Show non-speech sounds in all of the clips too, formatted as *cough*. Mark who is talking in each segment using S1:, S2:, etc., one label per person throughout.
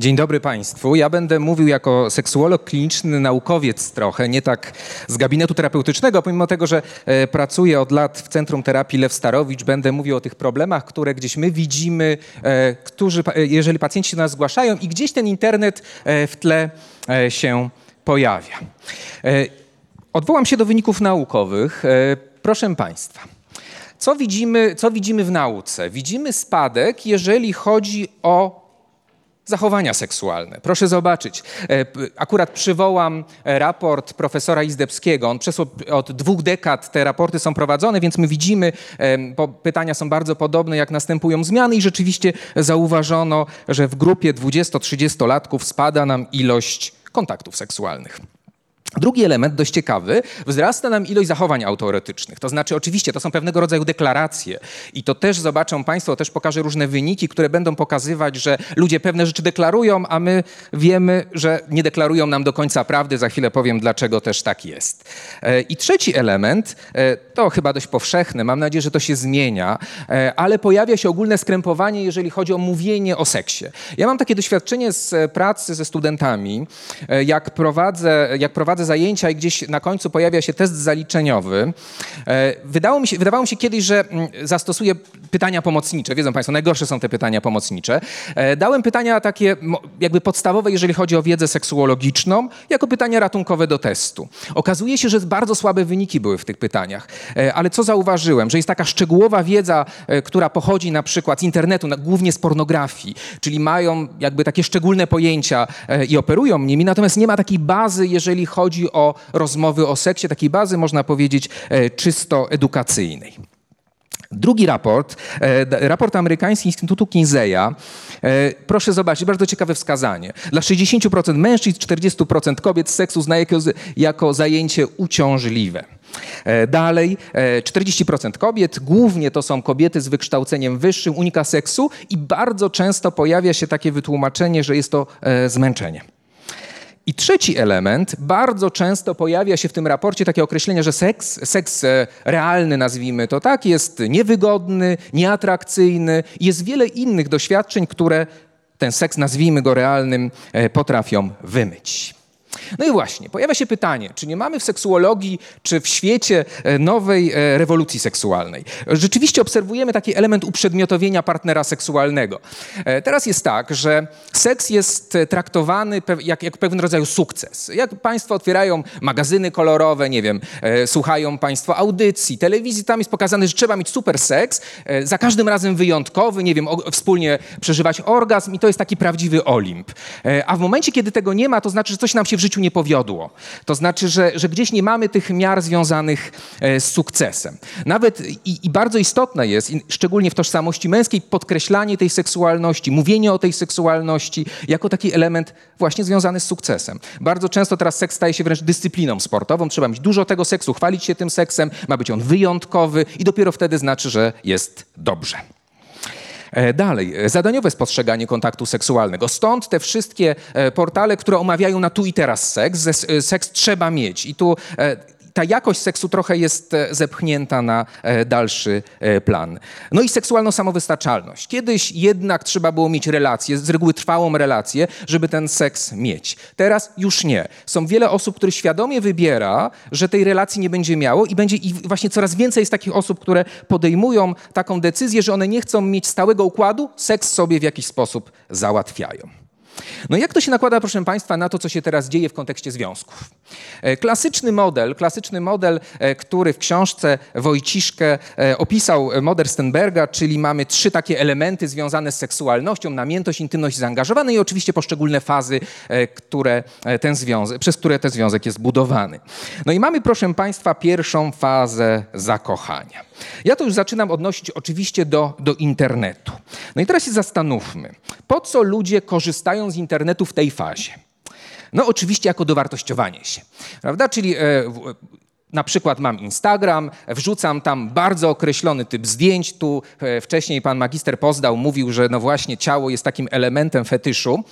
S1: Dzień dobry Państwu. Ja będę mówił jako seksuolog kliniczny, naukowiec trochę, nie tak z gabinetu terapeutycznego, pomimo tego, że e, pracuję od lat w Centrum Terapii Lew Starowicz, będę mówił o tych problemach, które gdzieś my widzimy, e, którzy, jeżeli pacjenci się do nas zgłaszają i gdzieś ten internet e, w tle się pojawia. Odwołam się do wyników naukowych. Proszę Państwa. Co widzimy, co widzimy w nauce? Widzimy spadek, jeżeli chodzi o zachowania seksualne. Proszę zobaczyć. E, Akurat przywołam e, raport profesora Izdebskiego. On przez od- dwóch dekad te raporty są prowadzone, więc my widzimy, pytania są bardzo podobne, jak następują zmiany i rzeczywiście zauważono, że w grupie 20-30-latków spada nam ilość kontaktów seksualnych. Drugi element, dość ciekawy, wzrasta nam ilość zachowań autoretycznych. To znaczy, oczywiście, to są pewnego rodzaju deklaracje i to też zobaczą Państwo, też pokażę różne wyniki, które będą pokazywać, że ludzie pewne rzeczy deklarują, a my wiemy, że nie deklarują nam do końca prawdy. Za chwilę powiem, dlaczego też tak jest. E, I trzeci element, e, to chyba dość powszechne, mam nadzieję, że to się zmienia, e, ale pojawia się ogólne skrępowanie, jeżeli chodzi o mówienie o seksie. Ja mam takie doświadczenie z pracy ze studentami, jak prowadzę, jak prowadzę zajęcia i gdzieś na końcu pojawia się test zaliczeniowy. E, Wydało mi się, wydawało mi się kiedyś, że mm, zastosuję pytania pomocnicze. Wiedzą Państwo, najgorsze są te pytania pomocnicze. E, Dałem pytania takie jakby podstawowe, jeżeli chodzi o wiedzę seksuologiczną, jako pytania ratunkowe do testu. Okazuje się, że bardzo słabe wyniki były w tych pytaniach. E, Ale co zauważyłem? Że jest taka szczegółowa wiedza, która pochodzi na przykład z internetu, głównie z pornografii, czyli mają jakby takie szczególne pojęcia i operują nimi, natomiast nie ma takiej bazy, jeżeli chodzi o rozmowy o seksie, takiej bazy, można powiedzieć, e, czysto edukacyjnej. Drugi raport, e, raport amerykański Instytutu Kinseya. E, Proszę zobaczyć, bardzo ciekawe wskazanie. Dla 60% mężczyzn, 40% kobiet seks uznaje jako, zajęcie uciążliwe. Dalej, e, 40% kobiet, głównie to są kobiety z wykształceniem wyższym, unika seksu i bardzo często pojawia się takie wytłumaczenie, że jest to zmęczenie. I trzeci element, bardzo często pojawia się w tym raporcie takie określenie, że seks, seks e, realny, nazwijmy to tak, jest niewygodny, nieatrakcyjny. Jest wiele innych doświadczeń, które ten seks, nazwijmy go realnym, e, potrafią wymyć. No i właśnie, pojawia się pytanie, czy nie mamy w seksuologii, czy w świecie e, nowej e, rewolucji seksualnej? Rzeczywiście obserwujemy taki element uprzedmiotowienia partnera seksualnego. E, Teraz jest tak, że seks jest traktowany jak, jak pewien rodzaj sukces. Jak Państwo otwierają magazyny kolorowe, nie wiem, słuchają Państwo audycji, telewizji, tam jest pokazane, że trzeba mieć super seks, za każdym razem wyjątkowy, nie wiem, wspólnie przeżywać orgazm i to jest taki prawdziwy Olimp. A w momencie, kiedy tego nie ma, to znaczy, że coś nam się w życiu nie powiodło. To znaczy, że, że gdzieś nie mamy tych miar związanych e, z sukcesem. Nawet i, i bardzo istotne jest, szczególnie w tożsamości męskiej, podkreślanie tej seksualności, mówienie o tej seksualności jako taki element właśnie związany z sukcesem. Bardzo często teraz seks staje się wręcz dyscypliną sportową. Trzeba mieć dużo tego seksu, chwalić się tym seksem, ma być on wyjątkowy i dopiero wtedy znaczy, że jest dobrze. E, Dalej, zadaniowe spostrzeganie kontaktu seksualnego. Stąd te wszystkie e, portale, które omawiają na tu i teraz seks. E, Seks trzeba mieć. I tu ta jakość seksu trochę jest e, zepchnięta na e, dalszy e, plan. No i seksualną samowystarczalność. Kiedyś jednak trzeba było mieć relację, z reguły trwałą relację, żeby ten seks mieć. Teraz już nie. Są wiele osób, które świadomie wybiera, że tej relacji nie będzie miało i będzie i właśnie coraz więcej jest takich osób, które podejmują taką decyzję, że one nie chcą mieć stałego układu, seks sobie w jakiś sposób załatwiają. No jak to się nakłada, proszę Państwa, na to, co się teraz dzieje w kontekście związków? E, Klasyczny model, klasyczny model, e, który w książce Wojciszkę e, opisał model Stenberga, czyli mamy trzy takie elementy związane z seksualnością, namiętność, intymność, zaangażowanie i oczywiście poszczególne fazy, które ten związek, przez które ten związek jest budowany. No i mamy, proszę Państwa, pierwszą fazę zakochania. Ja to już zaczynam odnosić oczywiście do, do internetu. No i teraz się zastanówmy, po co ludzie korzystają z internetu w tej fazie? No oczywiście jako dowartościowanie się, prawda? Czyli e, w- na przykład mam Instagram, wrzucam tam bardzo określony typ zdjęć. Tu e, wcześniej pan magister Pozdał mówił, że no właśnie ciało jest takim elementem fetyszu.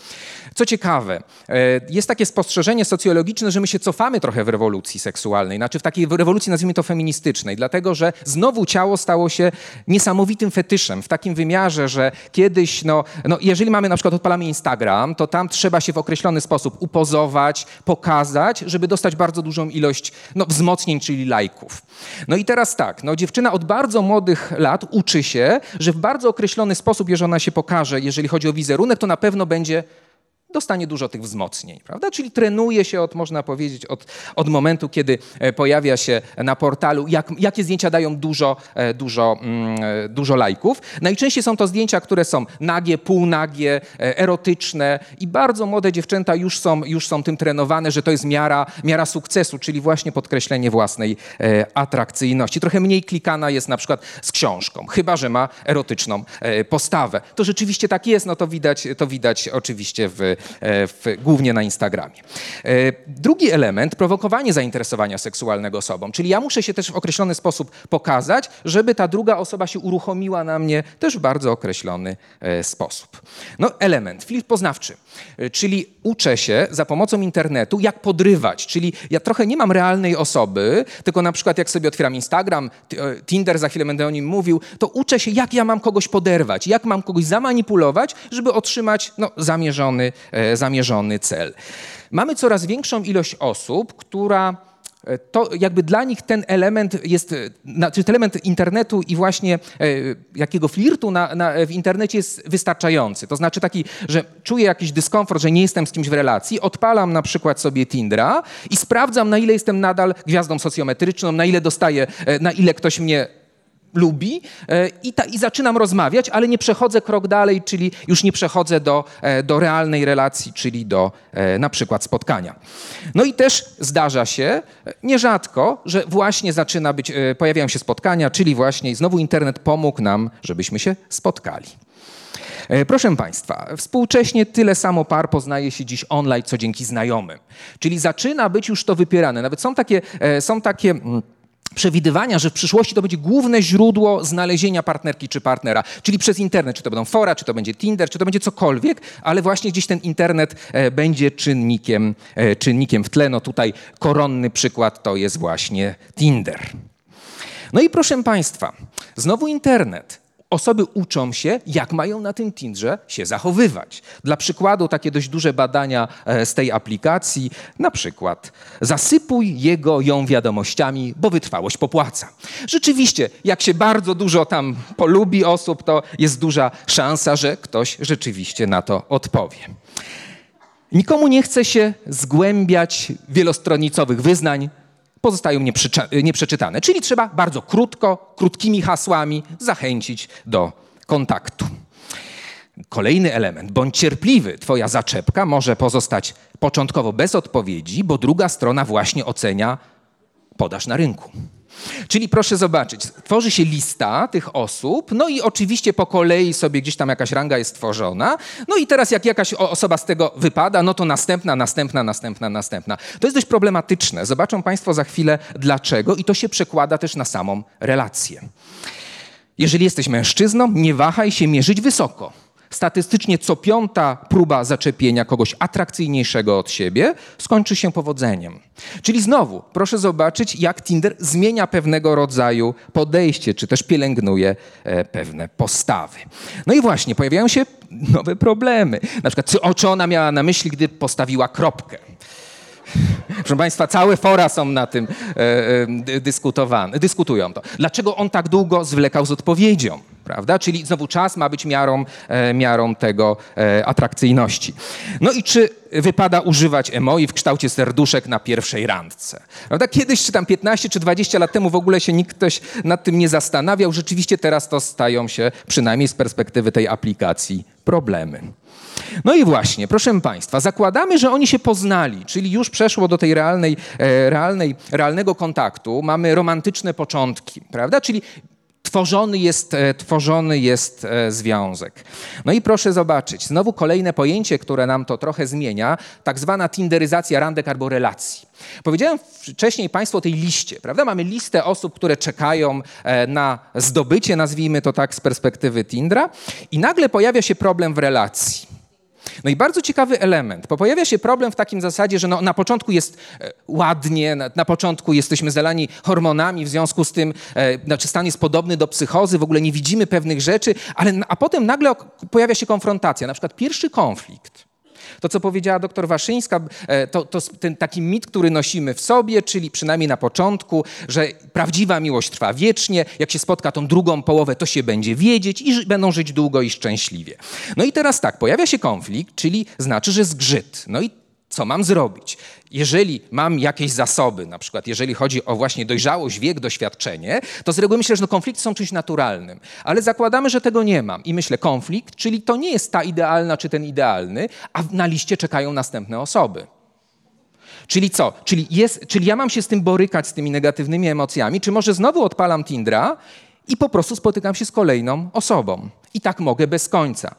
S1: Co ciekawe, e, jest takie spostrzeżenie socjologiczne, że my się cofamy trochę w rewolucji seksualnej, znaczy w takiej rewolucji, nazwijmy to feministycznej, dlatego że znowu ciało stało się niesamowitym fetyszem, w takim wymiarze, że kiedyś, no, no jeżeli mamy na przykład, odpalamy Instagram, to tam trzeba się w określony sposób upozować, pokazać, żeby dostać bardzo dużą ilość no, wzmocnień, czyli lajków. No i teraz tak, no, dziewczyna od bardzo młodych lat uczy się, że w bardzo określony sposób, jeżeli ona się pokaże, jeżeli chodzi o wizerunek, to na pewno będzie dostanie dużo tych wzmocnień, prawda? Czyli trenuje się od, można powiedzieć, od, od momentu, kiedy e, pojawia się na portalu, jak, jakie zdjęcia dają dużo, e, dużo, mm, e, dużo lajków. Najczęściej są to zdjęcia, które są nagie, półnagie, erotyczne i bardzo młode dziewczęta już są, już są tym trenowane, że to jest miara, miara sukcesu, czyli właśnie podkreślenie własnej atrakcyjności. Trochę mniej klikana jest na przykład z książką, chyba, że ma erotyczną postawę. To rzeczywiście tak jest, no to widać, to widać oczywiście w, w, głównie na Instagramie. E, drugi element, prowokowanie zainteresowania seksualnego osobą, czyli ja muszę się też w określony sposób pokazać, żeby ta druga osoba się uruchomiła na mnie też w bardzo określony e, sposób. No element, flirt poznawczy, czyli uczę się za pomocą internetu, jak podrywać, czyli ja trochę nie mam realnej osoby, tylko na przykład jak sobie otwieram Instagram, Tinder, za chwilę będę o nim mówił, to uczę się, jak ja mam kogoś poderwać, jak mam kogoś zamanipulować, żeby otrzymać no, zamierzony E, zamierzony cel. Mamy coraz większą ilość osób, która e, to jakby dla nich ten element jest, znaczy ten element internetu i właśnie e, jakiego flirtu na, na, w internecie jest wystarczający. To znaczy taki, że czuję jakiś dyskomfort, że nie jestem z kimś w relacji, odpalam na przykład sobie Tindra i sprawdzam, na ile jestem nadal gwiazdą socjometryczną, na ile dostaję, na ile ktoś mnie lubi e, i, ta, i, zaczynam rozmawiać, ale nie przechodzę krok dalej, czyli już nie przechodzę do, e, do realnej relacji, czyli do e, na przykład spotkania. No i też zdarza się nierzadko, że właśnie zaczyna być, pojawiają się spotkania, czyli właśnie znowu internet pomógł nam, żebyśmy się spotkali. Proszę Państwa, współcześnie tyle samo par poznaje się dziś online, co dzięki znajomym. Czyli zaczyna być już to wypierane. Nawet są takie, są takie mm, przewidywania, że w przyszłości to będzie główne źródło znalezienia partnerki czy partnera, czyli przez internet, czy to będą fora, czy to będzie Tinder, czy to będzie cokolwiek, ale właśnie gdzieś ten internet e, będzie czynnikiem, e, czynnikiem w tle. No tutaj koronny przykład to jest właśnie Tinder. No i proszę Państwa, znowu internet osoby uczą się, jak mają na tym Tindrze się zachowywać. Dla przykładu takie dość duże badania e, z tej aplikacji, na przykład zasypuj jego ją wiadomościami, bo wytrwałość popłaca. Rzeczywiście, jak się bardzo dużo tam polubi osób, to jest duża szansa, że ktoś rzeczywiście na to odpowie. Nikomu nie chce się zgłębiać wielostronicowych wyznań, pozostają nieprzeczytane. Czyli trzeba bardzo krótko, krótkimi hasłami zachęcić do kontaktu. Kolejny element, bądź cierpliwy, Twoja zaczepka może pozostać początkowo bez odpowiedzi, bo druga strona właśnie ocenia podaż na rynku. Czyli proszę zobaczyć, tworzy się lista tych osób, no i oczywiście po kolei sobie gdzieś tam jakaś ranga jest tworzona. No i teraz jak jakaś osoba z tego wypada, no to następna, następna, następna, następna. To jest dość problematyczne. Zobaczą Państwo za chwilę dlaczego i to się przekłada też na samą relację. Jeżeli jesteś mężczyzną, nie wahaj się mierzyć wysoko. Statystycznie co piąta próba zaczepienia kogoś atrakcyjniejszego od siebie skończy się powodzeniem. Czyli znowu, proszę zobaczyć, jak Tinder zmienia pewnego rodzaju podejście, czy też pielęgnuje e, pewne postawy. No i właśnie, pojawiają się nowe problemy. Na przykład, co ona miała na myśli, gdy postawiła kropkę. Proszę Państwa, całe fora są na tym e, e, dyskutowane, dyskutują to. Dlaczego on tak długo zwlekał z odpowiedzią? Prawda? Czyli znowu czas ma być miarą, e, miarą tego atrakcyjności. No i czy wypada używać emoi w kształcie serduszek na pierwszej randce? Prawda? Kiedyś, czy tam 15 czy 20 lat temu w ogóle się nikt ktoś nad tym nie zastanawiał. Rzeczywiście teraz to stają się, przynajmniej z perspektywy tej aplikacji, problemy. No i właśnie, proszę Państwa, zakładamy, że oni się poznali, czyli już przeszło do tej realnej, e, realnej, realnego kontaktu, mamy romantyczne początki, prawda? Czyli tworzony jest, e, tworzony jest e, związek. No i proszę zobaczyć, znowu kolejne pojęcie, które nam to trochę zmienia, tak zwana tinderyzacja randek albo relacji. Powiedziałem wcześniej Państwu o tej liście, prawda? Mamy listę osób, które czekają na zdobycie, nazwijmy to tak z perspektywy Tindra i nagle pojawia się problem w relacji. No i bardzo ciekawy element, bo pojawia się problem w takim zasadzie, że no, na początku jest e, ładnie, na, na, początku jesteśmy zalani hormonami, w związku z tym, e, znaczy stan jest podobny do psychozy, w ogóle nie widzimy pewnych rzeczy, ale, a potem nagle pojawia się konfrontacja, na przykład pierwszy konflikt. To, co powiedziała doktor Waszyńska, e, to, to ten taki mit, który nosimy w sobie, czyli przynajmniej na początku, że prawdziwa miłość trwa wiecznie, jak się spotka tą drugą połowę, to się będzie wiedzieć i będą żyć długo i szczęśliwie. No i teraz tak, pojawia się konflikt, czyli znaczy, że zgrzyt. No i co mam zrobić? Jeżeli mam jakieś zasoby, na przykład jeżeli chodzi o właśnie dojrzałość, wiek, doświadczenie, to z reguły myślę, że no konflikty są czymś naturalnym. Ale zakładamy, że tego nie mam. I myślę, konflikt, czyli to nie jest ta idealna czy ten idealny, a na liście czekają następne osoby. Czyli co? Czyli, jest, czyli ja mam się z tym borykać, z tymi negatywnymi emocjami, czy może znowu odpalam Tindra i po prostu spotykam się z kolejną osobą. I tak mogę bez końca.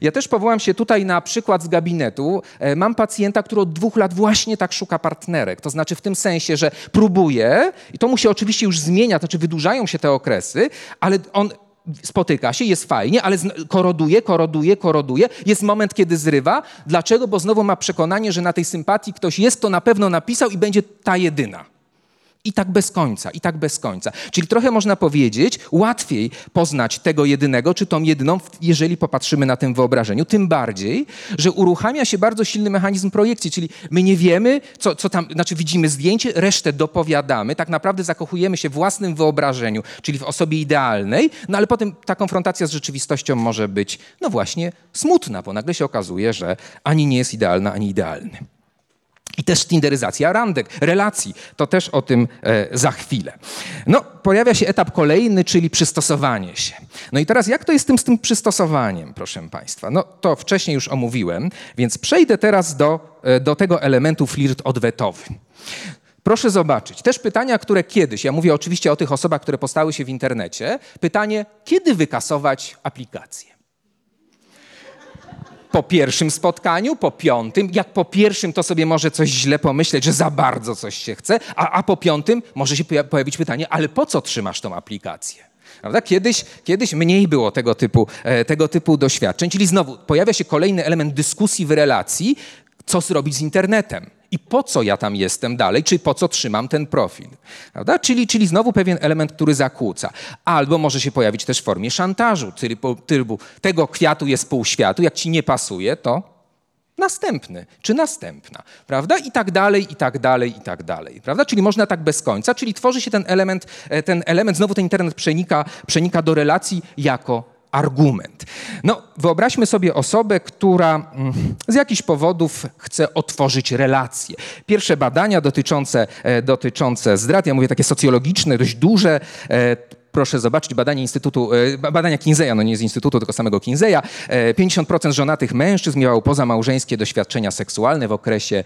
S1: Ja też powołam się tutaj na przykład z gabinetu. E, mam pacjenta, który od dwóch lat właśnie tak szuka partnerek. To znaczy w tym sensie, że próbuje, i to mu się oczywiście już zmienia, to znaczy wydłużają się te okresy, ale on spotyka się, jest fajnie, ale koroduje, koroduje, koroduje. Jest moment, kiedy zrywa. Dlaczego? Bo znowu ma przekonanie, że na tej sympatii ktoś jest, to na pewno napisał i będzie ta jedyna. I tak bez końca, i tak bez końca. Czyli trochę można powiedzieć, łatwiej poznać tego jedynego, czy tą jedyną, jeżeli popatrzymy na tym wyobrażeniu. Tym bardziej, że uruchamia się bardzo silny mechanizm projekcji, czyli my nie wiemy, co, co tam, znaczy widzimy zdjęcie, resztę dopowiadamy, tak naprawdę zakochujemy się w własnym wyobrażeniu, czyli w osobie idealnej, no ale potem ta konfrontacja z rzeczywistością może być, no właśnie, smutna, bo nagle się okazuje, że ani nie jest idealna, ani idealny. I też tinderyzacja randek, relacji. To też o tym e, za chwilę. No, pojawia się etap kolejny, czyli przystosowanie się. No i teraz jak to jest tym, z tym przystosowaniem, proszę Państwa? No to wcześniej już omówiłem, więc przejdę teraz do, e, do tego elementu flirt odwetowy. Proszę zobaczyć, też pytania, które kiedyś, ja mówię oczywiście o tych osobach, które postały się w internecie, pytanie, kiedy wykasować aplikację? Po pierwszym spotkaniu, po piątym. Jak po pierwszym, to sobie może coś źle pomyśleć, że za bardzo coś się chce, a, a po piątym może się pojawić pytanie, ale po co trzymasz tą aplikację? Prawda? Kiedyś, kiedyś mniej było tego typu, e, tego typu doświadczeń, czyli znowu pojawia się kolejny element dyskusji w relacji, co zrobić z internetem i po co ja tam jestem dalej, czy po co trzymam ten profil. Prawda? Czyli, czyli znowu pewien element, który zakłóca. Albo może się pojawić też w formie szantażu, czyli typu tego kwiatu jest pół światu, jak ci nie pasuje, to następny, czy następna, prawda? I tak dalej, i tak dalej, i tak dalej, prawda? Czyli można tak bez końca, czyli tworzy się ten element, e, ten element znowu ten internet przenika, przenika do relacji jako argument. No, wyobraźmy sobie osobę, która mm, z jakichś powodów chce otworzyć relacje. Pierwsze badania dotyczące, e, dotyczące zdrad, ja mówię takie socjologiczne, dość duże, e, proszę zobaczyć badanie Instytutu, e, badania Kinzeya, no nie z Instytutu, tylko samego Kinzeya. 50% żonatych mężczyzn miało pozamałżeńskie doświadczenia seksualne w okresie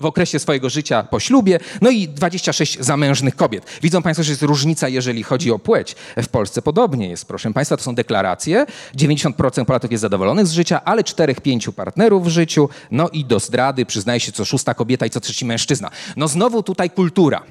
S1: w okresie swojego życia po ślubie, no i 26 zamężnych kobiet. Widzą Państwo, że jest różnica, jeżeli chodzi o płeć. W Polsce podobnie jest, proszę Państwa, to są deklaracje. 90% Polaków jest zadowolonych z życia, ale 4-5 partnerów w życiu, no i do zdrady przyznaje się co szósta kobieta i co trzeci mężczyzna. No znowu tutaj kultura.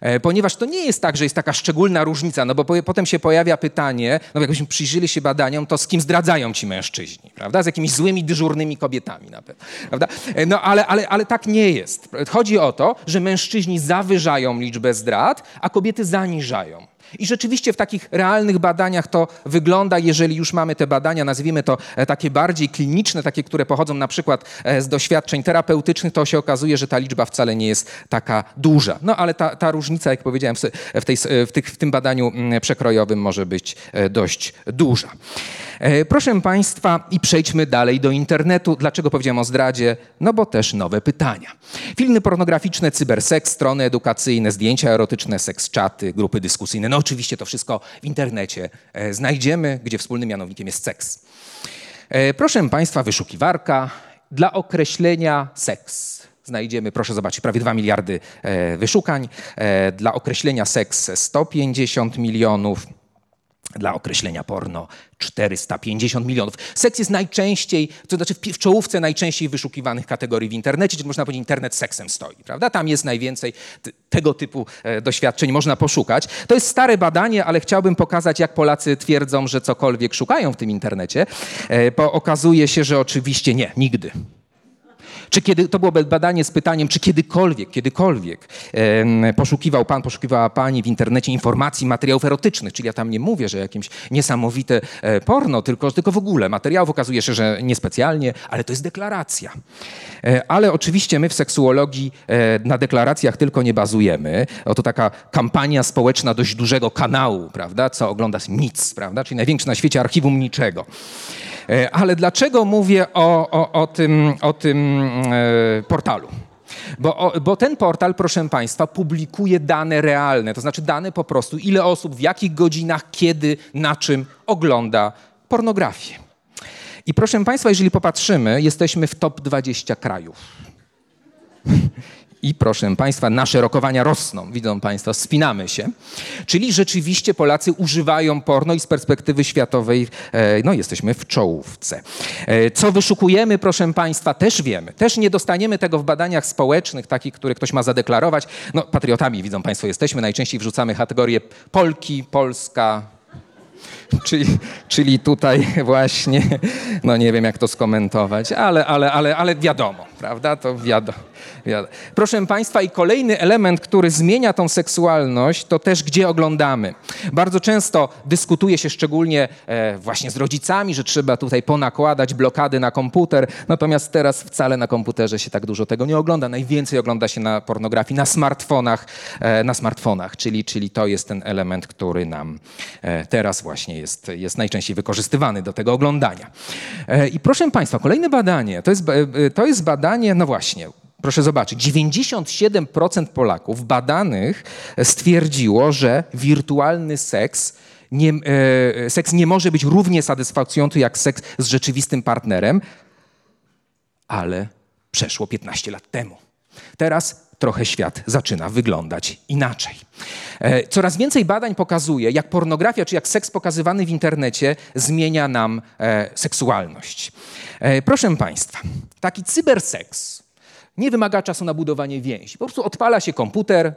S1: E, ponieważ to nie jest tak, że jest taka szczególna różnica, no bo potem się pojawia pytanie, no jakbyśmy przyjrzeli się badaniom, to z kim zdradzają ci mężczyźni, prawda? Z jakimiś złymi, dyżurnymi kobietami na pewno, prawda? E, no ale, ale, ale tak nie jest. Chodzi o to, że mężczyźni zawyżają liczbę zdrad, a kobiety zaniżają. I rzeczywiście w takich realnych badaniach to wygląda, jeżeli już mamy te badania, nazwijmy to e, takie bardziej kliniczne, takie, które pochodzą na przykład e, z doświadczeń terapeutycznych, to się okazuje, że ta liczba wcale nie jest taka duża. No ale ta, ta różnica, jak powiedziałem, w, tej, w, tych, w tym badaniu mm, przekrojowym może być e, dość duża. Proszę Państwa, i przejdźmy dalej do internetu. Dlaczego powiedziałem o zdradzie? No bo też nowe pytania. Filmy pornograficzne, cyberseks, strony edukacyjne, zdjęcia erotyczne, seks czaty, grupy dyskusyjne. No oczywiście to wszystko w internecie e, znajdziemy, gdzie wspólnym mianownikiem jest seks. E, proszę Państwa, wyszukiwarka dla określenia seks. Znajdziemy, proszę zobaczyć, prawie 2 miliardy e, wyszukań. Dla określenia seks 150 milionów. Dla określenia porno 450 milionów. Seks jest najczęściej, to znaczy w czołówce najczęściej wyszukiwanych kategorii w internecie, czyli można powiedzieć, internet seksem stoi, prawda? Tam jest najwięcej tego typu e, doświadczeń można poszukać. To jest stare badanie, ale chciałbym pokazać, jak Polacy twierdzą, że cokolwiek szukają w tym internecie, e, bo okazuje się, że oczywiście nie, nigdy. Czy kiedy, to było badanie z pytaniem, czy kiedykolwiek, kiedykolwiek poszukiwał pan, poszukiwała pani w internecie informacji, materiałów erotycznych, czyli ja tam nie mówię, że jakimś niesamowite e, porno, tylko, tylko w ogóle materiałów okazuje się, że niespecjalnie, ale to jest deklaracja. E, ale oczywiście my w seksuologii e, na deklaracjach tylko nie bazujemy. Oto taka kampania społeczna dość dużego kanału, prawda, co ogląda nic, prawda, czyli największy na świecie archiwum niczego. Ale dlaczego mówię o, o, o tym, o tym portalu? Bo, bo, ten portal, proszę Państwa, publikuje dane realne, to znaczy dane po prostu, ile osób, w jakich godzinach, kiedy, na czym ogląda pornografię. I proszę Państwa, jeżeli popatrzymy, jesteśmy w top 20 krajów. I proszę Państwa, nasze rokowania rosną, widzą Państwo, spinamy się. Czyli rzeczywiście Polacy używają porno i z perspektywy światowej e, no, jesteśmy w czołówce. E, co wyszukujemy, proszę Państwa, też wiemy. Też nie dostaniemy tego w badaniach społecznych, takich, które ktoś ma zadeklarować. No, patriotami, widzą Państwo, jesteśmy. Najczęściej wrzucamy kategorię Polki, Polska, Czyli, czyli tutaj właśnie, no nie wiem jak to skomentować, ale, ale, ale, ale wiadomo, prawda? To wiadomo. Proszę Państwa, i kolejny element, który zmienia tą seksualność, to też gdzie oglądamy. Bardzo często dyskutuje się szczególnie e, właśnie z rodzicami, że trzeba tutaj ponakładać blokady na komputer, natomiast teraz wcale na komputerze się tak dużo tego nie ogląda. Najwięcej ogląda się na pornografii na smartfonach, e, na smartfonach czyli, czyli to jest ten element, który nam e, teraz właśnie jest, jest najczęściej wykorzystywany do tego oglądania. E, I proszę Państwa, kolejne badanie, to jest, e, to jest badanie, no właśnie, Proszę zobaczyć, 97% Polaków badanych stwierdziło, że wirtualny seks nie, e, seks nie może być równie satysfakcjonujący jak seks z rzeczywistym partnerem, ale przeszło 15 lat temu. Teraz trochę świat zaczyna wyglądać inaczej. E, coraz więcej badań pokazuje, jak pornografia czy jak seks pokazywany w internecie zmienia nam e, seksualność. E, proszę Państwa, taki cyberseks nie wymaga czasu na budowanie więzi. Po prostu odpala się komputer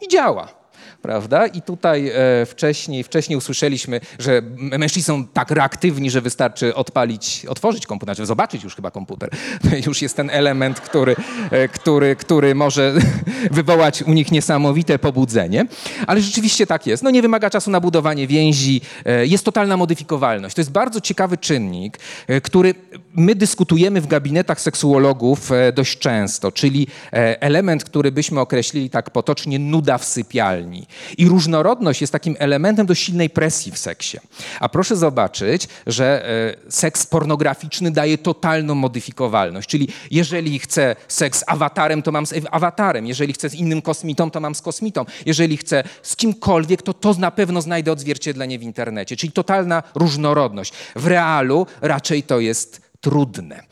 S1: i działa prawda? I tutaj e, wcześniej, wcześniej usłyszeliśmy, że mężczyźni są tak reaktywni, że wystarczy odpalić, otworzyć komputer, znaczy zobaczyć już chyba komputer. *laughs* Już jest ten element, który, e, który, który może *laughs* wywołać u nich niesamowite pobudzenie. Ale rzeczywiście tak jest. No nie wymaga czasu na budowanie więzi, e, jest totalna modyfikowalność. To jest bardzo ciekawy czynnik, e, który my dyskutujemy w gabinetach seksuologów e, dość często, czyli e, element, który byśmy określili tak potocznie nuda w sypialni. I różnorodność jest takim elementem do silnej presji w seksie. A proszę zobaczyć, że e, seks pornograficzny daje totalną modyfikowalność. Czyli jeżeli chcę seks z awatarem, to mam z awatarem. Jeżeli chcę z innym kosmitą, to mam z kosmitą. Jeżeli chcę z kimkolwiek, to to na pewno znajdę odzwierciedlenie w internecie. Czyli totalna różnorodność. W realu raczej to jest trudne.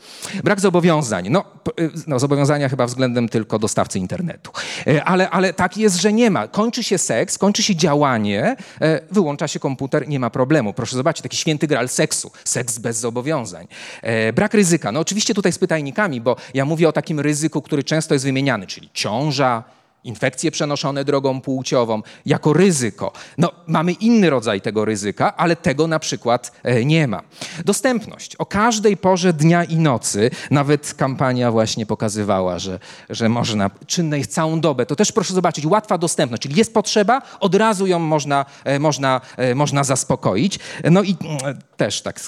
S1: Brak zobowiązań. No, y, no, zobowiązania chyba względem tylko dostawcy internetu. E, ale, ale tak jest, że nie ma. Kończy się seks, kończy się działanie, e, wyłącza się komputer, nie ma problemu. Proszę zobaczyć, taki święty gral seksu. Seks bez zobowiązań. E, brak ryzyka. No oczywiście tutaj z pytajnikami, bo ja mówię o takim ryzyku, który często jest wymieniany, czyli ciąża, infekcje przenoszone drogą płciową, jako ryzyko. No, mamy inny rodzaj tego ryzyka, ale tego na przykład e, nie ma. Dostępność. O każdej porze dnia i nocy, nawet kampania właśnie pokazywała, że, że można, czynne jest całą dobę. To też proszę zobaczyć, łatwa dostępność, czyli jest potrzeba, od razu ją można, e, można, e, można zaspokoić. No i mm, też tak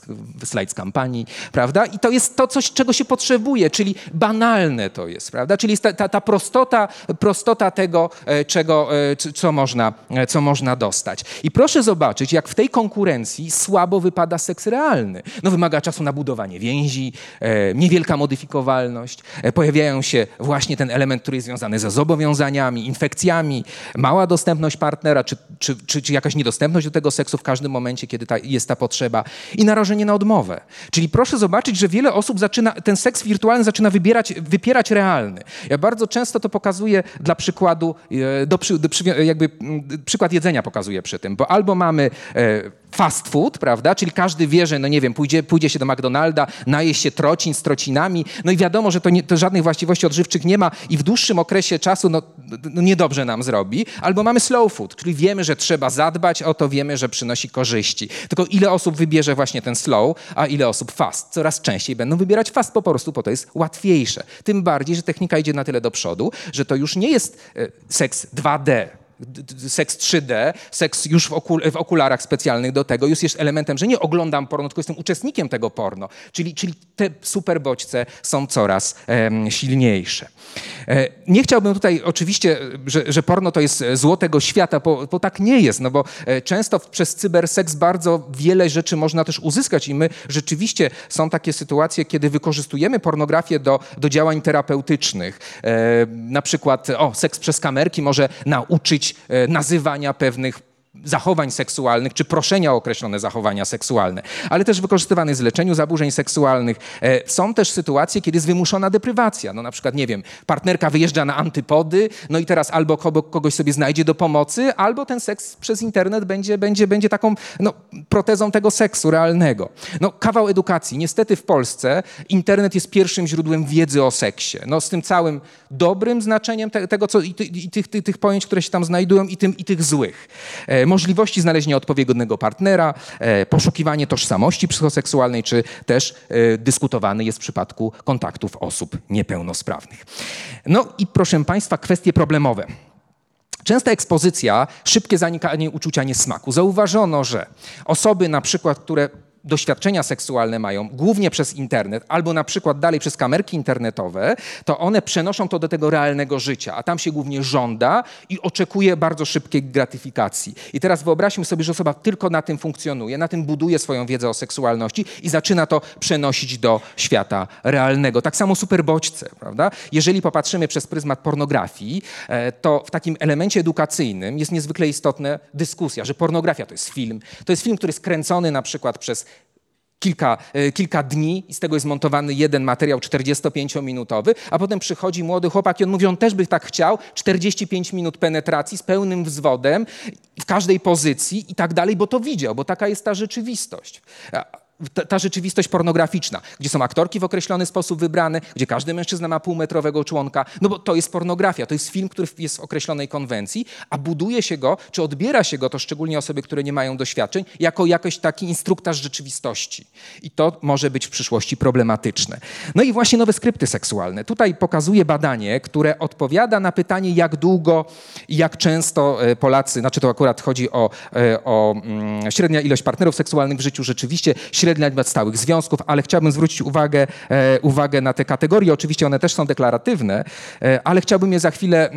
S1: slajd z kampanii, prawda? I to jest to coś, czego się potrzebuje, czyli banalne to jest, prawda? Czyli ta, ta, ta prostota, prostota tego, e, czego, e, co, można, e, co można dostać. I proszę zobaczyć, jak w tej konkurencji słabo wypada seks realny. No, wymaga czasu na budowanie więzi, niewielka modyfikowalność, pojawiają się właśnie ten element, który jest związany ze zobowiązaniami, infekcjami, mała dostępność partnera, czy, czy, czy, czy jakaś niedostępność do tego seksu w każdym momencie, kiedy ta, jest ta potrzeba i narażenie na odmowę. Czyli proszę zobaczyć, że wiele osób zaczyna, ten seks wirtualny zaczyna wybierać, wypierać realny. Ja bardzo często to pokazuję dla przykładu, przykładu, e, do, do, jakby przykład jedzenia pokazuje przy tym, bo albo mamy fast food, prawda? Czyli każdy wie, że, no nie wiem, pójdzie, pójdzie się do McDonalda, naje się trocin z trocinami, no i wiadomo, że to, nie, to żadnych właściwości odżywczych nie ma i w dłuższym okresie czasu no, no niedobrze nam zrobi. Albo mamy slow food, czyli wiemy, że trzeba zadbać o to, wiemy, że przynosi korzyści. Tylko ile osób wybierze właśnie ten slow, a ile osób fast? Coraz częściej będą wybierać fast po prostu, bo to jest łatwiejsze. Tym bardziej, że technika idzie na tyle do przodu, że to już nie jest e, seks 2D, seks 3D, seks już w, okul w, okularach specjalnych do tego, już jest elementem, że nie oglądam porno, tylko jestem uczestnikiem tego porno. Czyli, czyli te super bodźce są coraz um, silniejsze. E, nie chciałbym tutaj oczywiście, że, że, porno to jest zło tego świata, bo, bo tak nie jest, no bo e, często przez cyberseks bardzo wiele rzeczy można też uzyskać i my rzeczywiście są takie sytuacje, kiedy wykorzystujemy pornografię do, do działań terapeutycznych. E, na przykład, o, seks przez kamerki może nauczyć nazywania pewnych zachowań seksualnych, czy proszenia o określone zachowania seksualne, ale też wykorzystywany w leczeniu zaburzeń seksualnych. E, są też sytuacje, kiedy jest wymuszona deprywacja. No na przykład, nie wiem, partnerka wyjeżdża na antypody, no i teraz albo kogoś sobie znajdzie do pomocy, albo ten seks przez internet będzie, będzie, będzie taką no, protezą tego seksu realnego. No kawał edukacji. Niestety w Polsce internet jest pierwszym źródłem wiedzy o seksie. No z tym całym dobrym znaczeniem te, tego, co i, ty, i tych, tych, tych pojęć, które się tam znajdują i, tym, i tych złych. E, możliwości znalezienia odpowiedniego partnera, e, poszukiwanie tożsamości psychoseksualnej, czy też e, dyskutowany jest w przypadku kontaktów osób niepełnosprawnych. No i proszę Państwa, kwestie problemowe. Częsta ekspozycja, szybkie zanikanie uczucia niesmaku. Zauważono, że osoby na przykład, które doświadczenia seksualne mają głównie przez internet, albo na przykład dalej przez kamerki internetowe, to one przenoszą to do tego realnego życia, a tam się głównie żąda i oczekuje bardzo szybkiej gratyfikacji. I teraz wyobraźmy sobie, że osoba tylko na tym funkcjonuje, na tym buduje swoją wiedzę o seksualności i zaczyna to przenosić do świata realnego. Tak samo superbodźce, prawda? Jeżeli popatrzymy przez pryzmat pornografii, e, to w takim elemencie edukacyjnym jest niezwykle istotna dyskusja, że pornografia to jest film. To jest film, który jest kręcony na przykład przez kilka, e, kilka dni i z tego jest montowany jeden materiał 45-minutowy, a potem przychodzi młody chłopak i on mówi, on też by tak chciał, 45 minut penetracji z pełnym wzwodem w każdej pozycji i tak dalej, bo to widział, bo taka jest ta rzeczywistość ta, ta, rzeczywistość pornograficzna, gdzie są aktorki w określony sposób wybrane, gdzie każdy mężczyzna ma półmetrowego członka, no bo to jest pornografia, to jest film, który jest w określonej konwencji, a buduje się go, czy odbiera się go, to szczególnie osoby, które nie mają doświadczeń, jako jakiś taki instruktaż rzeczywistości. I to może być w przyszłości problematyczne. No i właśnie nowe skrypty seksualne. Tutaj pokazuje badanie, które odpowiada na pytanie, jak długo i jak często e, Polacy, znaczy to akurat chodzi o, e, o mm, średnia ilość partnerów seksualnych w życiu, rzeczywiście średnia liczba stałych związków, ale chciałbym zwrócić uwagę, e, uwagę na te kategorie. Oczywiście one też są deklaratywne, e, ale chciałbym je za chwilę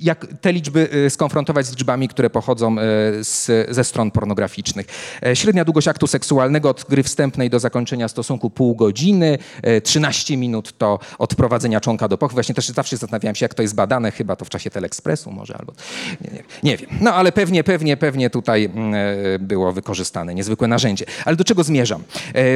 S1: jak te liczby y, skonfrontować z liczbami, które pochodzą y, z, ze stron pornograficznych. E, średnia długość aktu seksualnego od gry wstępnej do zakończenia stosunku pół godziny, 13 e, minut to od prowadzenia członka do pochy. Właśnie też zawsze zastanawiałem się, jak to jest badane, chyba to w czasie Telekspresu może, albo nie, nie, nie, wiem. No ale pewnie, pewnie, pewnie tutaj mm, e, było wykorzystane niezwykłe narzędzie. Ale do czego zmierzam?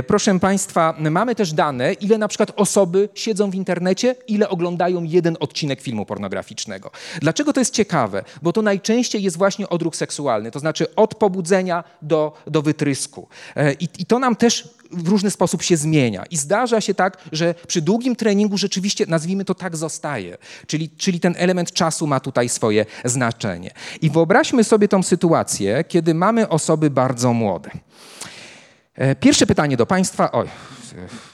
S1: Proszę Państwa, mamy też dane, ile na przykład osoby siedzą w internecie, ile oglądają jeden odcinek filmu pornograficznego. Dla Dlaczego to jest ciekawe? Bo to najczęściej jest właśnie odruch seksualny, to znaczy od pobudzenia do, do wytrysku. E, I, I to nam też w różny sposób się zmienia. I zdarza się tak, że przy długim treningu rzeczywiście, nazwijmy to tak, zostaje. Czyli, czyli ten element czasu ma tutaj swoje znaczenie. I wyobraźmy sobie tą sytuację, kiedy mamy osoby bardzo młode. E, pierwsze pytanie do Państwa. Oj,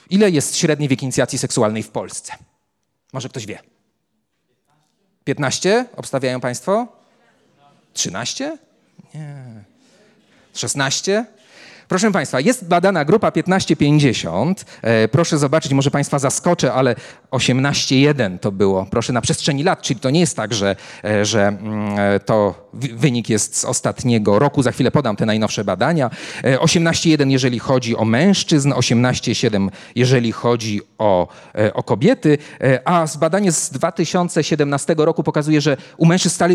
S1: ile jest średni wiek inicjacji seksualnej w Polsce? Może ktoś wie? 15 obstawiają Państwo? 13? Nie. 16? Proszę Państwa, jest badana grupa 15-50. E, proszę zobaczyć, może Państwa zaskoczę, ale 18-1 to było, proszę, na przestrzeni lat. Czyli to nie jest tak, że, e, że mm, to wynik jest z ostatniego roku, za chwilę podam te najnowsze badania. 18,1 jeżeli chodzi o mężczyzn, 18,7 jeżeli chodzi o, o kobiety, a z badanie z 2017 roku pokazuje, że u mężczyzn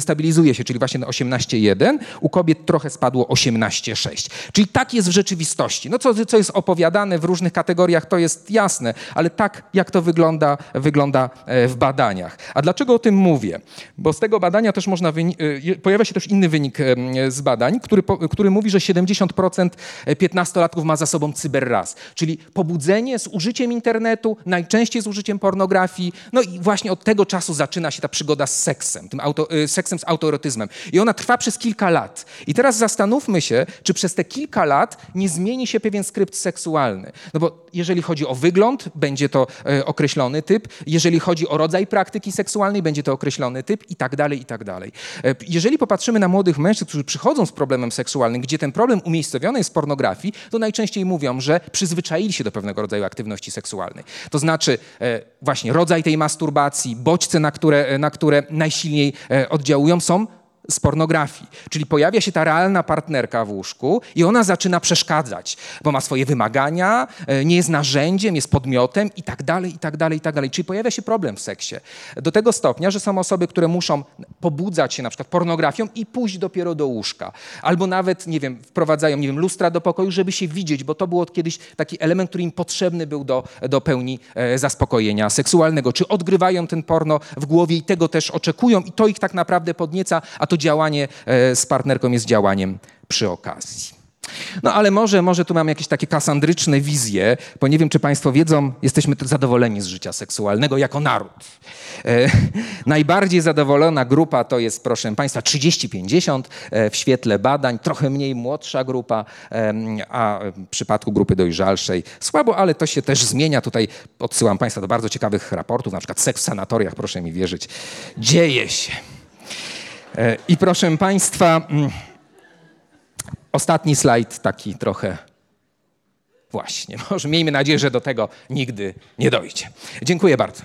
S1: stabilizuje się, czyli właśnie 18,1, u kobiet trochę spadło 18,6. Czyli tak jest w rzeczywistości. No co, co jest opowiadane w różnych kategoriach, to jest jasne, ale tak jak to wygląda, wygląda e, w badaniach. A dlaczego o tym mówię? Bo z tego badania też można, e, pojawia się też inny wynik z badań, który, który mówi, że 70% 15-latków ma za sobą cyberraz, czyli pobudzenie z użyciem internetu, najczęściej z użyciem pornografii, no i właśnie od tego czasu zaczyna się ta przygoda z seksem, tym auto, e, seksem z autoerotyzmem. I ona trwa przez kilka lat. I teraz zastanówmy się, czy przez te kilka lat nie zmieni się pewien skrypt seksualny. No bo jeżeli chodzi o wygląd, będzie to e, określony typ, jeżeli chodzi o rodzaj praktyki seksualnej, będzie to określony typ i tak dalej, i tak dalej. E, jeżeli popatrzymy na młodych mężczyzn, którzy przychodzą z problemem seksualnym, gdzie ten problem umiejscowiony jest w pornografii, to najczęściej mówią, że przyzwyczaili się do pewnego rodzaju aktywności seksualnej. To znaczy e, właśnie rodzaj tej masturbacji, bodźce, na które, na które najsilniej oddziałują, są z pornografii. Czyli pojawia się ta realna partnerka w łóżku i ona zaczyna przeszkadzać, bo ma swoje wymagania, e, nie jest narzędziem, jest podmiotem i tak dalej, i tak dalej, i tak dalej. Czyli pojawia się problem w seksie. Do tego stopnia, że są osoby, które muszą pobudzać się na przykład pornografią i pójść dopiero do łóżka. Albo nawet, nie wiem, wprowadzają, nie wiem, lustra do pokoju, żeby się widzieć, bo to było kiedyś taki element, który im potrzebny był do, do pełni e, zaspokojenia seksualnego. Czy odgrywają ten porno w głowie i tego też oczekują i to ich tak naprawdę podnieca, a to działanie e, z partnerką jest działaniem przy okazji. No ale może, może tu mam jakieś takie kasandryczne wizje, bo nie wiem, czy Państwo wiedzą, jesteśmy zadowoleni z życia seksualnego jako naród. E, *laughs* najbardziej zadowolona grupa to jest, proszę Państwa, 30-50 e, w świetle badań, trochę mniej młodsza grupa, a w przypadku grupy dojrzalszej słabo, ale to się też zmienia. Tutaj odsyłam Państwa do bardzo ciekawych raportów, na przykład seks w sanatoriach, proszę mi wierzyć. Dzieje się. E, I proszę Państwa, mm, ostatni slajd taki trochę właśnie. *laughs* Może miejmy nadzieję, że do tego nigdy nie dojdzie. Dziękuję bardzo.